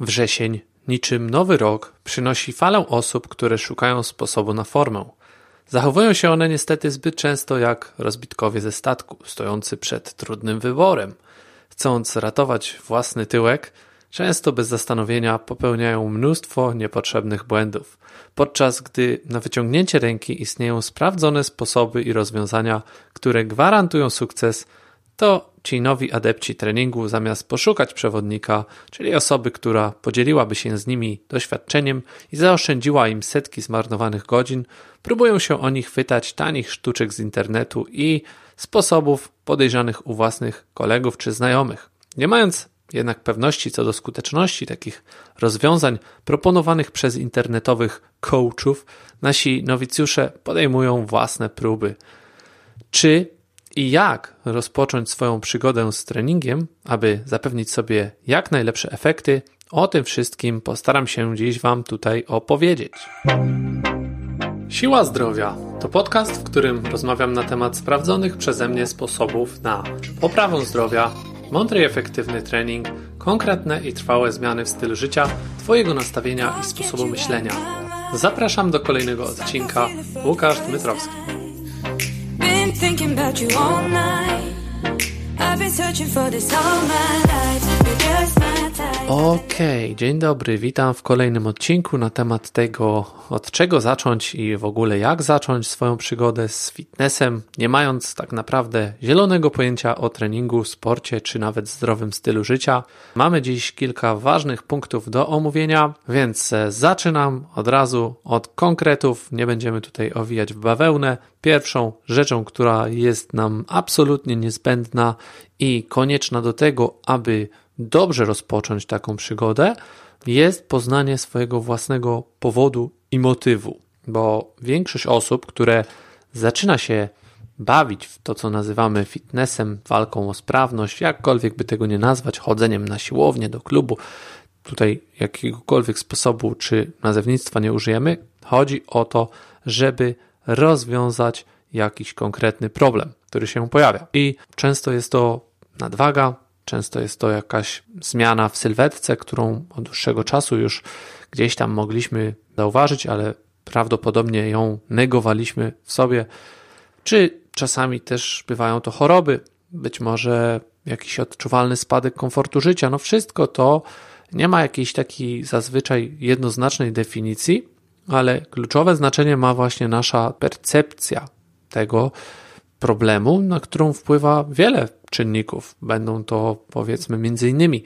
Wrzesień, niczym nowy rok, przynosi falę osób, które szukają sposobu na formę. Zachowują się one niestety zbyt często jak rozbitkowie ze statku, stojący przed trudnym wyborem. Chcąc ratować własny tyłek, często bez zastanowienia popełniają mnóstwo niepotrzebnych błędów, podczas gdy na wyciągnięcie ręki istnieją sprawdzone sposoby i rozwiązania, które gwarantują sukces, to ci nowi adepci treningu zamiast poszukać przewodnika, czyli osoby, która podzieliłaby się z nimi doświadczeniem i zaoszczędziła im setki zmarnowanych godzin, próbują się oni chwytać tanich sztuczek z internetu i sposobów podejrzanych u własnych kolegów czy znajomych. Nie mając jednak pewności co do skuteczności takich rozwiązań proponowanych przez internetowych coachów, nasi nowicjusze podejmują własne próby. Czy i jak rozpocząć swoją przygodę z treningiem, aby zapewnić sobie jak najlepsze efekty, o tym wszystkim postaram się dziś Wam tutaj opowiedzieć. Siła Zdrowia to podcast, w którym rozmawiam na temat sprawdzonych przeze mnie sposobów na poprawę zdrowia, mądry i efektywny trening, konkretne i trwałe zmiany w stylu życia, Twojego nastawienia i sposobu myślenia. Zapraszam do kolejnego odcinka. Łukasz Dmytrowski. About you all night. I've been searching for this all my life. Type. Okej, okay, dzień dobry, witam w kolejnym odcinku na temat tego, od czego zacząć i w ogóle jak zacząć swoją przygodę z fitnessem, nie mając tak naprawdę zielonego pojęcia o treningu, sporcie czy nawet zdrowym stylu życia. Mamy dziś kilka ważnych punktów do omówienia, więc e, zaczynam od razu od konkretów. Nie będziemy tutaj owijać w bawełnę. Pierwszą rzeczą, która jest nam absolutnie niezbędna i konieczna do tego, aby dobrze rozpocząć taką przygodę, jest poznanie swojego własnego powodu i motywu. Bo większość osób, które zaczyna się bawić w to, co nazywamy fitnessem, walką o sprawność, jakkolwiek by tego nie nazwać, chodzeniem na siłownię, do klubu, tutaj jakiegokolwiek sposobu czy nazewnictwa nie użyjemy, chodzi o to, żeby rozwiązać jakiś konkretny problem, który się pojawia. I często jest to nadwaga, często jest to jakaś zmiana w sylwetce, którą od dłuższego czasu już gdzieś tam mogliśmy zauważyć, ale prawdopodobnie ją negowaliśmy w sobie. Czy czasami też bywają to choroby, być może jakiś odczuwalny spadek komfortu życia. No wszystko to nie ma jakiejś takiej zazwyczaj jednoznacznej definicji, ale kluczowe znaczenie ma właśnie nasza percepcja tego problemu, na którą wpływa wiele czynników. Będą to powiedzmy między innymi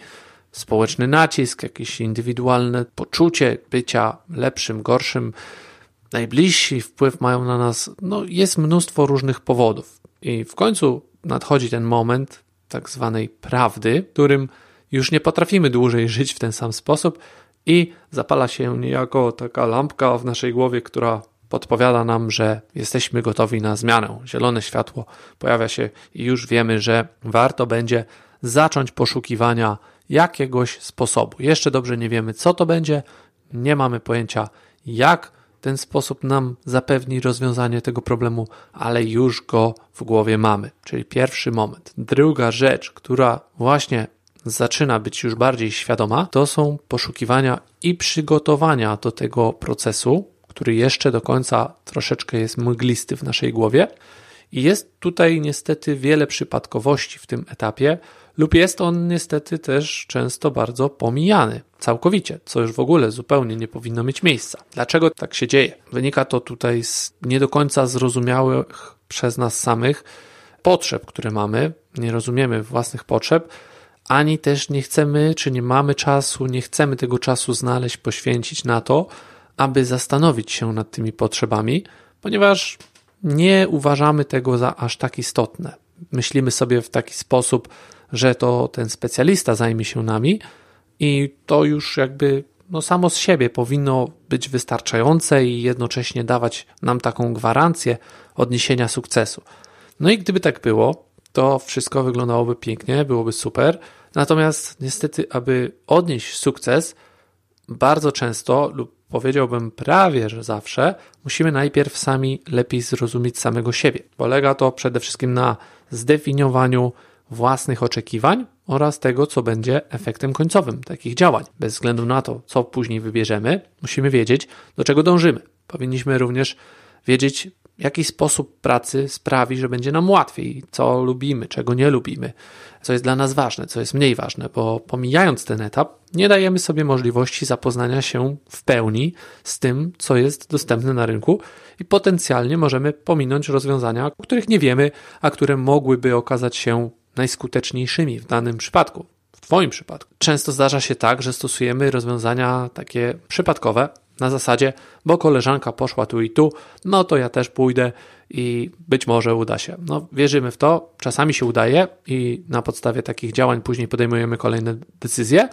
społeczny nacisk, jakieś indywidualne poczucie bycia lepszym, gorszym. Najbliżsi wpływ mają na nas, no jest mnóstwo różnych powodów. I w końcu nadchodzi ten moment tak zwanej prawdy, którym już nie potrafimy dłużej żyć w ten sam sposób i zapala się niejako taka lampka w naszej głowie, która podpowiada nam, że jesteśmy gotowi na zmianę. Zielone światło pojawia się i już wiemy, że warto będzie zacząć poszukiwania jakiegoś sposobu. Jeszcze dobrze nie wiemy, co to będzie, nie mamy pojęcia, jak ten sposób nam zapewni rozwiązanie tego problemu, ale już go w głowie mamy. Czyli pierwszy moment. Druga rzecz, która właśnie zaczyna być już bardziej świadoma, to są poszukiwania i przygotowania do tego procesu, który jeszcze do końca troszeczkę jest mglisty w naszej głowie. I jest tutaj niestety wiele przypadkowości w tym etapie, lub jest on niestety też często bardzo pomijany całkowicie, co już w ogóle zupełnie nie powinno mieć miejsca. Dlaczego tak się dzieje? Wynika to tutaj z nie do końca zrozumiałych przez nas samych potrzeb, które mamy. Nie rozumiemy własnych potrzeb, ani też nie chcemy, czy nie mamy czasu, nie chcemy tego czasu znaleźć, poświęcić na to, aby zastanowić się nad tymi potrzebami, ponieważ nie uważamy tego za aż tak istotne. Myślimy sobie w taki sposób, że to ten specjalista zajmie się nami i to już jakby no samo z siebie powinno być wystarczające i jednocześnie dawać nam taką gwarancję odniesienia sukcesu. No i gdyby tak było, to wszystko wyglądałoby pięknie, byłoby super. Natomiast niestety, aby odnieść sukces, bardzo często lub powiedziałbym prawie, że zawsze, musimy najpierw sami lepiej zrozumieć samego siebie. Polega to przede wszystkim na zdefiniowaniu własnych oczekiwań oraz tego, co będzie efektem końcowym takich działań. Bez względu na to, co później wybierzemy, musimy wiedzieć, do czego dążymy. Powinniśmy również wiedzieć, jaki sposób pracy sprawi, że będzie nam łatwiej, co lubimy, czego nie lubimy, co jest dla nas ważne, co jest mniej ważne, bo pomijając ten etap, nie dajemy sobie możliwości zapoznania się w pełni z tym, co jest dostępne na rynku i potencjalnie możemy pominąć rozwiązania, o których nie wiemy, a które mogłyby okazać się najskuteczniejszymi w danym przypadku. W Twoim przypadku. Często zdarza się tak, że stosujemy rozwiązania takie przypadkowe, na zasadzie, bo koleżanka poszła tu i tu, no to ja też pójdę i być może uda się. No, wierzymy w to, czasami się udaje i na podstawie takich działań później podejmujemy kolejne decyzje,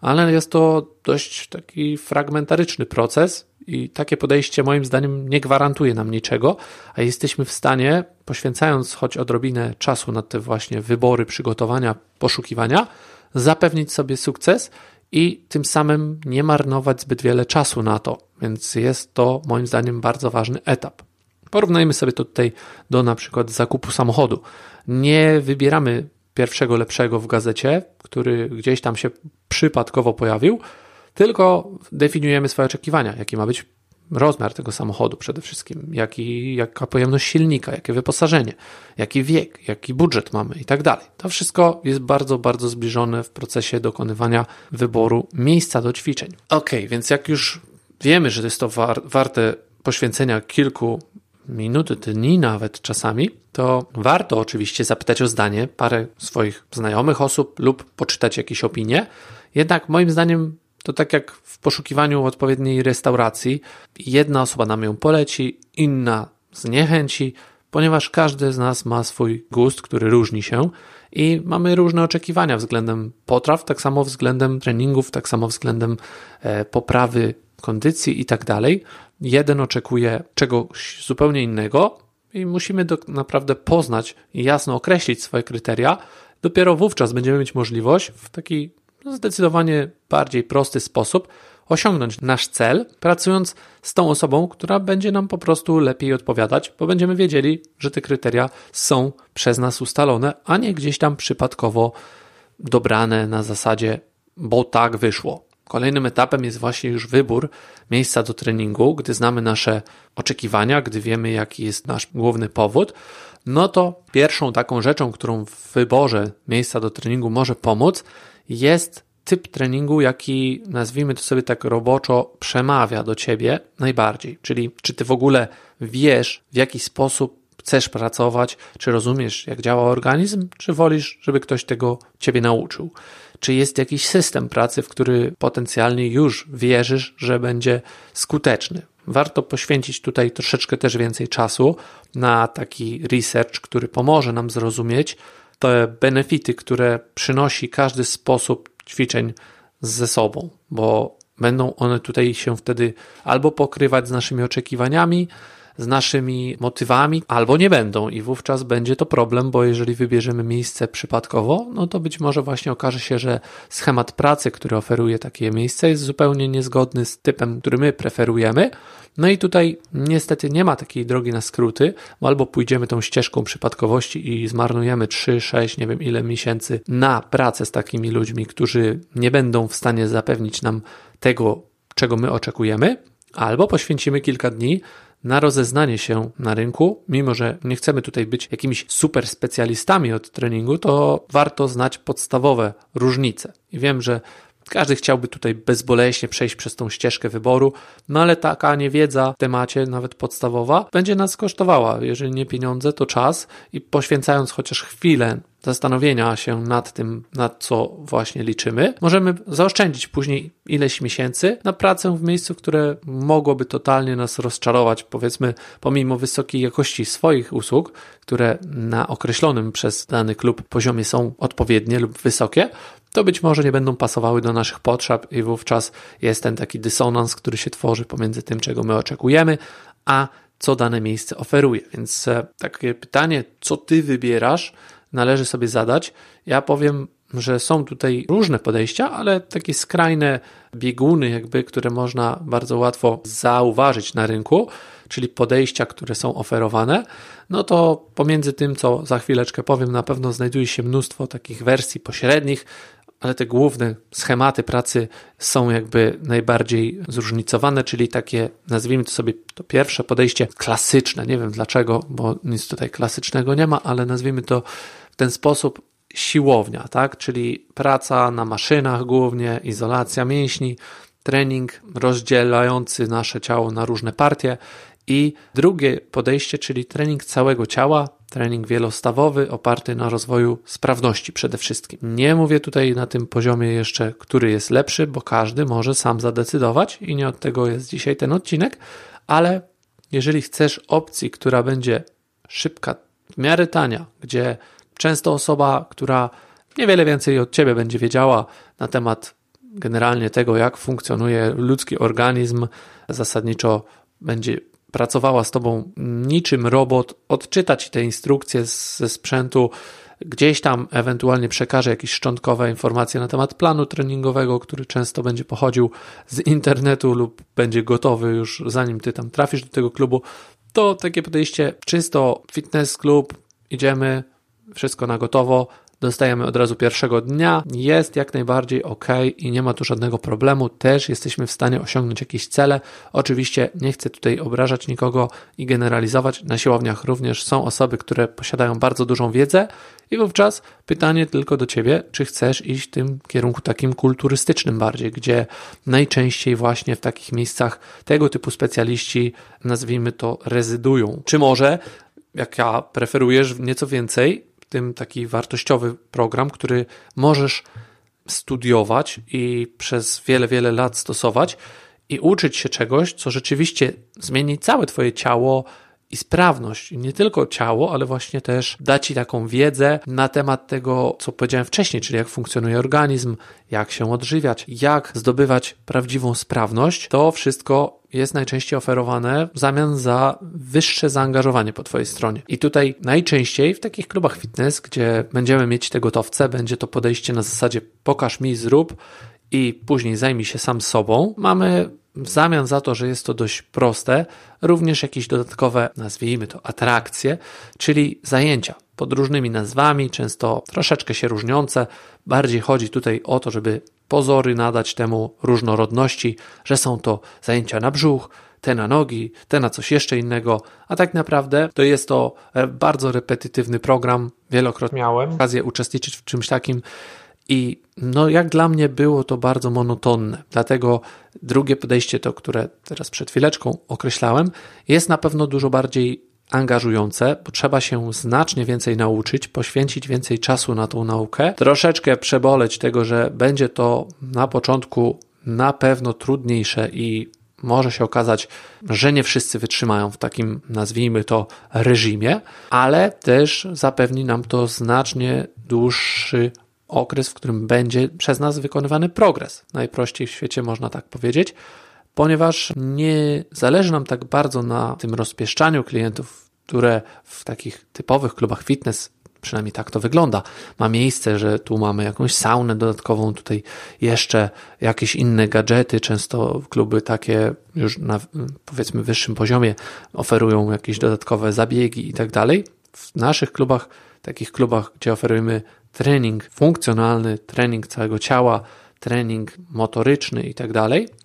ale jest to dość taki fragmentaryczny proces i takie podejście moim zdaniem nie gwarantuje nam niczego, a jesteśmy w stanie, poświęcając choć odrobinę czasu na te właśnie wybory, przygotowania, poszukiwania, zapewnić sobie sukces i tym samym nie marnować zbyt wiele czasu na to. Więc jest to moim zdaniem bardzo ważny etap. Porównajmy sobie to tutaj do na przykład zakupu samochodu. Nie wybieramy pierwszego lepszego w gazecie, który gdzieś tam się przypadkowo pojawił, tylko definiujemy swoje oczekiwania, jaki ma być rozmiar tego samochodu przede wszystkim, jaki, jaka pojemność silnika, jakie wyposażenie, jaki wiek, jaki budżet mamy i tak dalej. To wszystko jest bardzo, bardzo zbliżone w procesie dokonywania wyboru miejsca do ćwiczeń. Ok, więc jak już wiemy, że jest to war, warte poświęcenia kilku minut, dni nawet czasami, to warto oczywiście zapytać o zdanie parę swoich znajomych osób lub poczytać jakieś opinie. Jednak moim zdaniem to tak jak w poszukiwaniu odpowiedniej restauracji, jedna osoba nam ją poleci, inna zniechęci, ponieważ każdy z nas ma swój gust, który różni się i mamy różne oczekiwania względem potraw, tak samo względem treningów, tak samo względem e, poprawy kondycji i tak dalej. Jeden oczekuje czegoś zupełnie innego i musimy do, naprawdę poznać i jasno określić swoje kryteria. Dopiero wówczas będziemy mieć możliwość w taki zdecydowanie bardziej prosty sposób osiągnąć nasz cel, pracując z tą osobą, która będzie nam po prostu lepiej odpowiadać, bo będziemy wiedzieli, że te kryteria są przez nas ustalone, a nie gdzieś tam przypadkowo dobrane na zasadzie, bo tak wyszło. Kolejnym etapem jest właśnie już wybór miejsca do treningu, gdy znamy nasze oczekiwania, gdy wiemy, jaki jest nasz główny powód. No to pierwszą taką rzeczą, którą w wyborze miejsca do treningu może pomóc, jest typ treningu, jaki nazwijmy to sobie tak roboczo przemawia do ciebie najbardziej. Czyli czy ty w ogóle wiesz, w jaki sposób chcesz pracować, czy rozumiesz, jak działa organizm, czy wolisz, żeby ktoś tego ciebie nauczył. Czy jest jakiś system pracy, w który potencjalnie już wierzysz, że będzie skuteczny. Warto poświęcić tutaj troszeczkę też więcej czasu na taki research, który pomoże nam zrozumieć, te benefity, które przynosi każdy sposób ćwiczeń ze sobą, bo będą one tutaj się wtedy albo pokrywać z naszymi oczekiwaniami, z naszymi motywami, albo nie będą i wówczas będzie to problem, bo jeżeli wybierzemy miejsce przypadkowo, no to być może właśnie okaże się, że schemat pracy, który oferuje takie miejsce jest zupełnie niezgodny z typem, który my preferujemy. No i tutaj niestety nie ma takiej drogi na skróty, bo albo pójdziemy tą ścieżką przypadkowości i zmarnujemy 3, 6, nie wiem ile miesięcy na pracę z takimi ludźmi, którzy nie będą w stanie zapewnić nam tego, czego my oczekujemy, albo poświęcimy kilka dni na rozeznanie się na rynku, mimo że nie chcemy tutaj być jakimiś super specjalistami od treningu, to warto znać podstawowe różnice. I wiem, że każdy chciałby tutaj bezboleśnie przejść przez tą ścieżkę wyboru, no ale taka niewiedza w temacie, nawet podstawowa, będzie nas kosztowała. Jeżeli nie pieniądze, to czas i poświęcając chociaż chwilę zastanowienia się nad tym, na co właśnie liczymy, możemy zaoszczędzić później ileś miesięcy na pracę w miejscu, które mogłoby totalnie nas rozczarować, powiedzmy, pomimo wysokiej jakości swoich usług, które na określonym przez dany klub poziomie są odpowiednie lub wysokie, to być może nie będą pasowały do naszych potrzeb i wówczas jest ten taki dysonans, który się tworzy pomiędzy tym, czego my oczekujemy, a co dane miejsce oferuje. Więc e, takie pytanie, co ty wybierasz, należy sobie zadać. Ja powiem że są tutaj różne podejścia, ale takie skrajne bieguny, jakby, które można bardzo łatwo zauważyć na rynku, czyli podejścia, które są oferowane, no to pomiędzy tym, co za chwileczkę powiem, na pewno znajduje się mnóstwo takich wersji pośrednich, ale te główne schematy pracy są jakby najbardziej zróżnicowane, czyli takie, nazwijmy to sobie to pierwsze podejście klasyczne. Nie wiem dlaczego, bo nic tutaj klasycznego nie ma, ale nazwijmy to w ten sposób siłownia, tak? Czyli praca na maszynach głównie, izolacja mięśni, trening rozdzielający nasze ciało na różne partie i drugie podejście, czyli trening całego ciała, trening wielostawowy oparty na rozwoju sprawności przede wszystkim. Nie mówię tutaj na tym poziomie jeszcze, który jest lepszy, bo każdy może sam zadecydować i nie od tego jest dzisiaj ten odcinek, ale jeżeli chcesz opcji, która będzie szybka, w miarę tania, gdzie często osoba, która niewiele więcej od ciebie będzie wiedziała na temat generalnie tego, jak funkcjonuje ludzki organizm, zasadniczo będzie pracowała z tobą niczym robot, odczytać te instrukcje ze sprzętu, gdzieś tam ewentualnie przekaże jakieś szczątkowe informacje na temat planu treningowego, który często będzie pochodził z internetu lub będzie gotowy już zanim ty tam trafisz do tego klubu, to takie podejście czysto fitness klub, idziemy, wszystko na gotowo, dostajemy od razu pierwszego dnia, jest jak najbardziej ok i nie ma tu żadnego problemu. Też jesteśmy w stanie osiągnąć jakieś cele. Oczywiście nie chcę tutaj obrażać nikogo i generalizować. Na siłowniach również są osoby, które posiadają bardzo dużą wiedzę i wówczas pytanie tylko do ciebie, czy chcesz iść w tym kierunku takim kulturystycznym bardziej, gdzie najczęściej właśnie w takich miejscach tego typu specjaliści, nazwijmy to, rezydują. Czy może jak ja preferujesz nieco więcej, tym taki wartościowy program, który możesz studiować i przez wiele, wiele lat stosować i uczyć się czegoś, co rzeczywiście zmieni całe Twoje ciało, i sprawność. I nie tylko ciało, ale właśnie też da Ci taką wiedzę na temat tego, co powiedziałem wcześniej, czyli jak funkcjonuje organizm, jak się odżywiać, jak zdobywać prawdziwą sprawność. To wszystko jest najczęściej oferowane w zamian za wyższe zaangażowanie po Twojej stronie. I tutaj najczęściej w takich klubach fitness, gdzie będziemy mieć te gotowce, będzie to podejście na zasadzie pokaż mi, zrób i później zajmij się sam sobą. Mamy w zamian za to, że jest to dość proste, również jakieś dodatkowe, nazwijmy to, atrakcje, czyli zajęcia pod różnymi nazwami, często troszeczkę się różniące. Bardziej chodzi tutaj o to, żeby pozory nadać temu różnorodności, że są to zajęcia na brzuch, te na nogi, te na coś jeszcze innego, a tak naprawdę to jest to bardzo repetytywny program. Wielokrotnie miałem okazję uczestniczyć w czymś takim i no, jak dla mnie było to bardzo monotonne. Dlatego drugie podejście, to które teraz przed chwileczką określałem, jest na pewno dużo bardziej angażujące, bo trzeba się znacznie więcej nauczyć, poświęcić więcej czasu na tą naukę, troszeczkę przeboleć tego, że będzie to na początku na pewno trudniejsze i może się okazać, że nie wszyscy wytrzymają w takim, nazwijmy to, reżimie, ale też zapewni nam to znacznie dłuższy okres, w którym będzie przez nas wykonywany progres. Najprościej w świecie można tak powiedzieć, ponieważ nie zależy nam tak bardzo na tym rozpieszczaniu klientów, które w takich typowych klubach fitness przynajmniej tak to wygląda. Ma miejsce, że tu mamy jakąś saunę dodatkową, tutaj jeszcze jakieś inne gadżety, często kluby takie już na powiedzmy wyższym poziomie oferują jakieś dodatkowe zabiegi i tak dalej. W naszych klubach, takich klubach, gdzie oferujemy trening funkcjonalny, trening całego ciała, trening motoryczny i tak.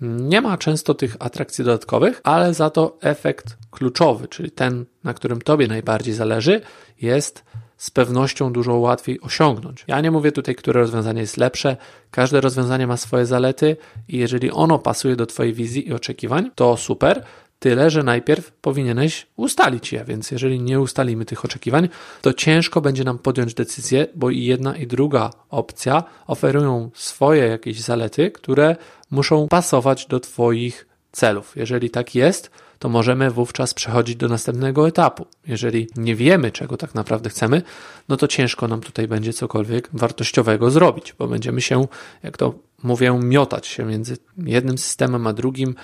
Nie ma często tych atrakcji dodatkowych, ale za to efekt kluczowy, czyli ten, na którym Tobie najbardziej zależy, jest z pewnością dużo łatwiej osiągnąć. Ja nie mówię tutaj, które rozwiązanie jest lepsze. Każde rozwiązanie ma swoje zalety i jeżeli ono pasuje do Twojej wizji i oczekiwań, to super. Tyle, że najpierw powinieneś ustalić je, więc jeżeli nie ustalimy tych oczekiwań, to ciężko będzie nam podjąć decyzję, bo i jedna i druga opcja oferują swoje jakieś zalety, które muszą pasować do Twoich celów. Jeżeli tak jest, to możemy wówczas przechodzić do następnego etapu. Jeżeli nie wiemy, czego tak naprawdę chcemy, no to ciężko nam tutaj będzie cokolwiek wartościowego zrobić, bo będziemy się, jak to mówię, miotać się między jednym systemem a drugim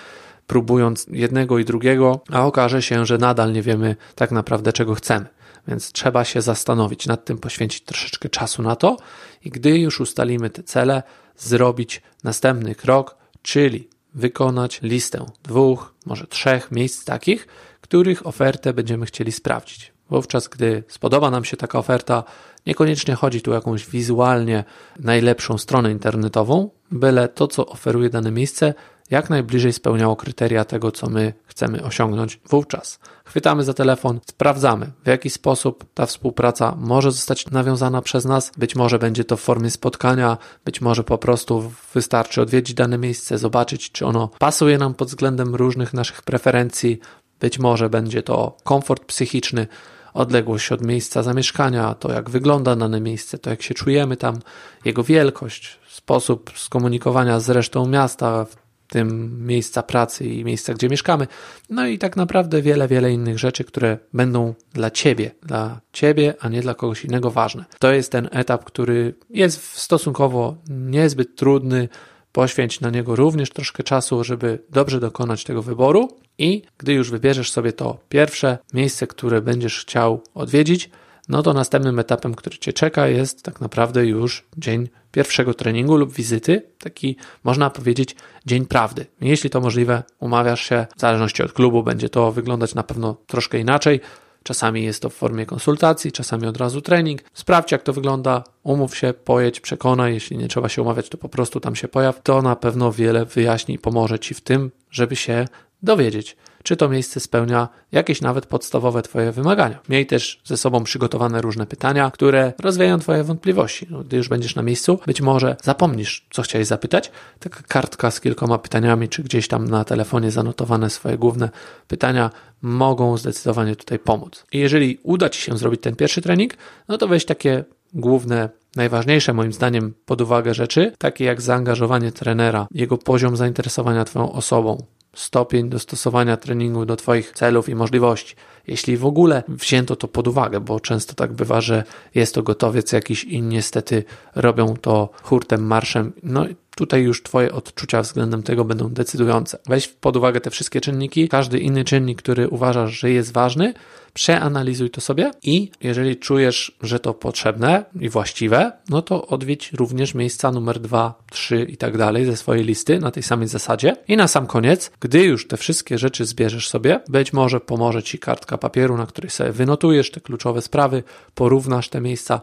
próbując jednego i drugiego, a okaże się, że nadal nie wiemy tak naprawdę czego chcemy. więc trzeba się zastanowić nad tym, poświęcić troszeczkę czasu na to i gdy już ustalimy te cele, zrobić następny krok, czyli wykonać listę dwóch, może trzech miejsc takich, których ofertę będziemy chcieli sprawdzić. Wówczas, gdy spodoba nam się taka oferta, niekoniecznie chodzi tu o jakąś wizualnie najlepszą stronę internetową, byle to, co oferuje dane miejsce, jak najbliżej spełniało kryteria tego, co my chcemy osiągnąć wówczas. Chwytamy za telefon, sprawdzamy, w jaki sposób ta współpraca może zostać nawiązana przez nas. Być może będzie to w formie spotkania, być może po prostu wystarczy odwiedzić dane miejsce, zobaczyć, czy ono pasuje nam pod względem różnych naszych preferencji. Być może będzie to komfort psychiczny, odległość od miejsca zamieszkania, to jak wygląda dane miejsce, to jak się czujemy tam, jego wielkość, sposób skomunikowania z resztą miasta, tym miejsca pracy i miejsca, gdzie mieszkamy. No i tak naprawdę wiele, wiele innych rzeczy, które będą dla ciebie, dla ciebie, a nie dla kogoś innego ważne. To jest ten etap, który jest stosunkowo niezbyt trudny. Poświęć na niego również troszkę czasu, żeby dobrze dokonać tego wyboru. I gdy już wybierzesz sobie to pierwsze miejsce, które będziesz chciał odwiedzić, no to następnym etapem, który Cię czeka, jest tak naprawdę już dzień pierwszego treningu lub wizyty, taki można powiedzieć dzień prawdy. Jeśli to możliwe, umawiasz się, w zależności od klubu będzie to wyglądać na pewno troszkę inaczej. Czasami jest to w formie konsultacji, czasami od razu trening. Sprawdź, jak to wygląda, umów się, pojedź, przekonaj. Jeśli nie trzeba się umawiać, to po prostu tam się pojaw. To na pewno wiele wyjaśni i pomoże Ci w tym, żeby się dowiedzieć, czy to miejsce spełnia jakieś nawet podstawowe Twoje wymagania. Miej też ze sobą przygotowane różne pytania, które rozwieją Twoje wątpliwości. No, gdy już będziesz na miejscu, być może zapomnisz, co chciałeś zapytać. Taka kartka z kilkoma pytaniami, czy gdzieś tam na telefonie zanotowane swoje główne pytania mogą zdecydowanie tutaj pomóc. I jeżeli uda Ci się zrobić ten pierwszy trening, no to weź takie główne najważniejsze moim zdaniem pod uwagę rzeczy, takie jak zaangażowanie trenera, jego poziom zainteresowania Twoją osobą, stopień dostosowania treningu do Twoich celów i możliwości. Jeśli w ogóle wzięto to pod uwagę, bo często tak bywa, że jest to gotowiec jakiś i niestety robią to hurtem, marszem. No tutaj już Twoje odczucia względem tego będą decydujące. Weź pod uwagę te wszystkie czynniki, każdy inny czynnik, który uważasz, że jest ważny, przeanalizuj to sobie i jeżeli czujesz, że to potrzebne i właściwe, no to odwiedź również miejsca numer 2, 3 i tak dalej ze swojej listy na tej samej zasadzie. I na sam koniec, gdy już te wszystkie rzeczy zbierzesz sobie, być może pomoże Ci kartka papieru, na której sobie wynotujesz te kluczowe sprawy, porównasz te miejsca,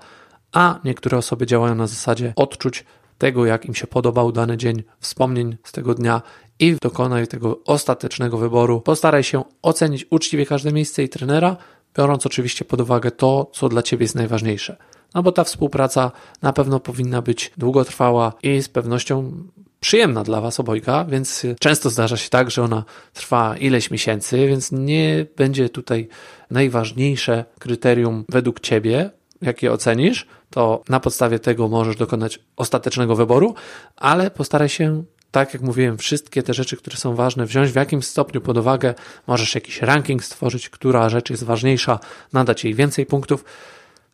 a niektóre osoby działają na zasadzie odczuć tego, jak im się podobał dany dzień, wspomnień z tego dnia i dokonaj tego ostatecznego wyboru. Postaraj się ocenić uczciwie każde miejsce i trenera, biorąc oczywiście pod uwagę to, co dla Ciebie jest najważniejsze. No bo ta współpraca na pewno powinna być długotrwała i z pewnością przyjemna dla Was obojga, więc często zdarza się tak, że ona trwa ileś miesięcy, więc nie będzie tutaj najważniejsze kryterium według Ciebie, jakie ocenisz, to na podstawie tego możesz dokonać ostatecznego wyboru, ale postaraj się tak jak mówiłem, wszystkie te rzeczy, które są ważne, wziąć w jakimś stopniu pod uwagę. Możesz jakiś ranking stworzyć, która rzecz jest ważniejsza, nadać jej więcej punktów.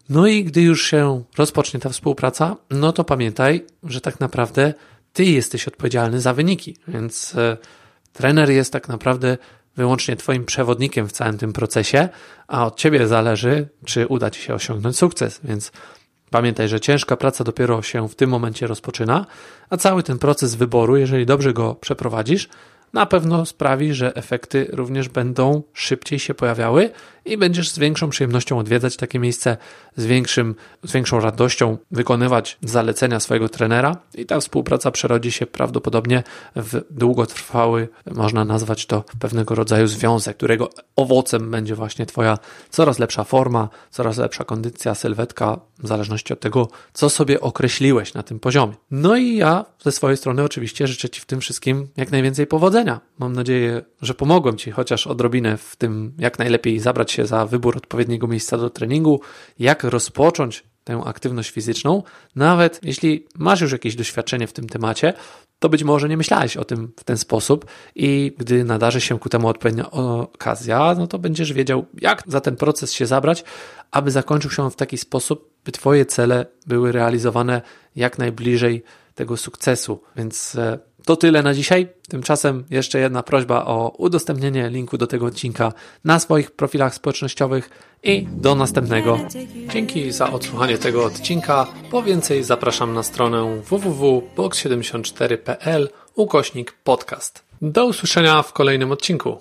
No i gdy już się rozpocznie ta współpraca, no to pamiętaj, że tak naprawdę ty jesteś odpowiedzialny za wyniki, więc e, trener jest tak naprawdę wyłącznie Twoim przewodnikiem w całym tym procesie, a od Ciebie zależy, czy uda Ci się osiągnąć sukces. Więc pamiętaj, że ciężka praca dopiero się w tym momencie rozpoczyna, a cały ten proces wyboru, jeżeli dobrze go przeprowadzisz, na pewno sprawi, że efekty również będą szybciej się pojawiały i będziesz z większą przyjemnością odwiedzać takie miejsce, z, większym, z większą radością wykonywać zalecenia swojego trenera i ta współpraca przerodzi się prawdopodobnie w długotrwały, można nazwać to pewnego rodzaju związek, którego owocem będzie właśnie Twoja coraz lepsza forma, coraz lepsza kondycja, sylwetka, w zależności od tego, co sobie określiłeś na tym poziomie. No i ja ze swojej strony oczywiście życzę Ci w tym wszystkim jak najwięcej powodzenia. Mam nadzieję, że pomogłem Ci chociaż odrobinę w tym, jak najlepiej zabrać się za wybór odpowiedniego miejsca do treningu, jak rozpocząć tę aktywność fizyczną, nawet jeśli masz już jakieś doświadczenie w tym temacie, to być może nie myślałeś o tym w ten sposób i gdy nadarzy się ku temu odpowiednia okazja, no to będziesz wiedział, jak za ten proces się zabrać, aby zakończył się on w taki sposób, by Twoje cele były realizowane jak najbliżej tego sukcesu. Więc e, To tyle na dzisiaj. Tymczasem jeszcze jedna prośba o udostępnienie linku do tego odcinka na swoich profilach społecznościowych i do następnego. Dzięki za odsłuchanie tego odcinka. Po więcej zapraszam na stronę www.box74.pl ukośnik podcast. Do usłyszenia w kolejnym odcinku.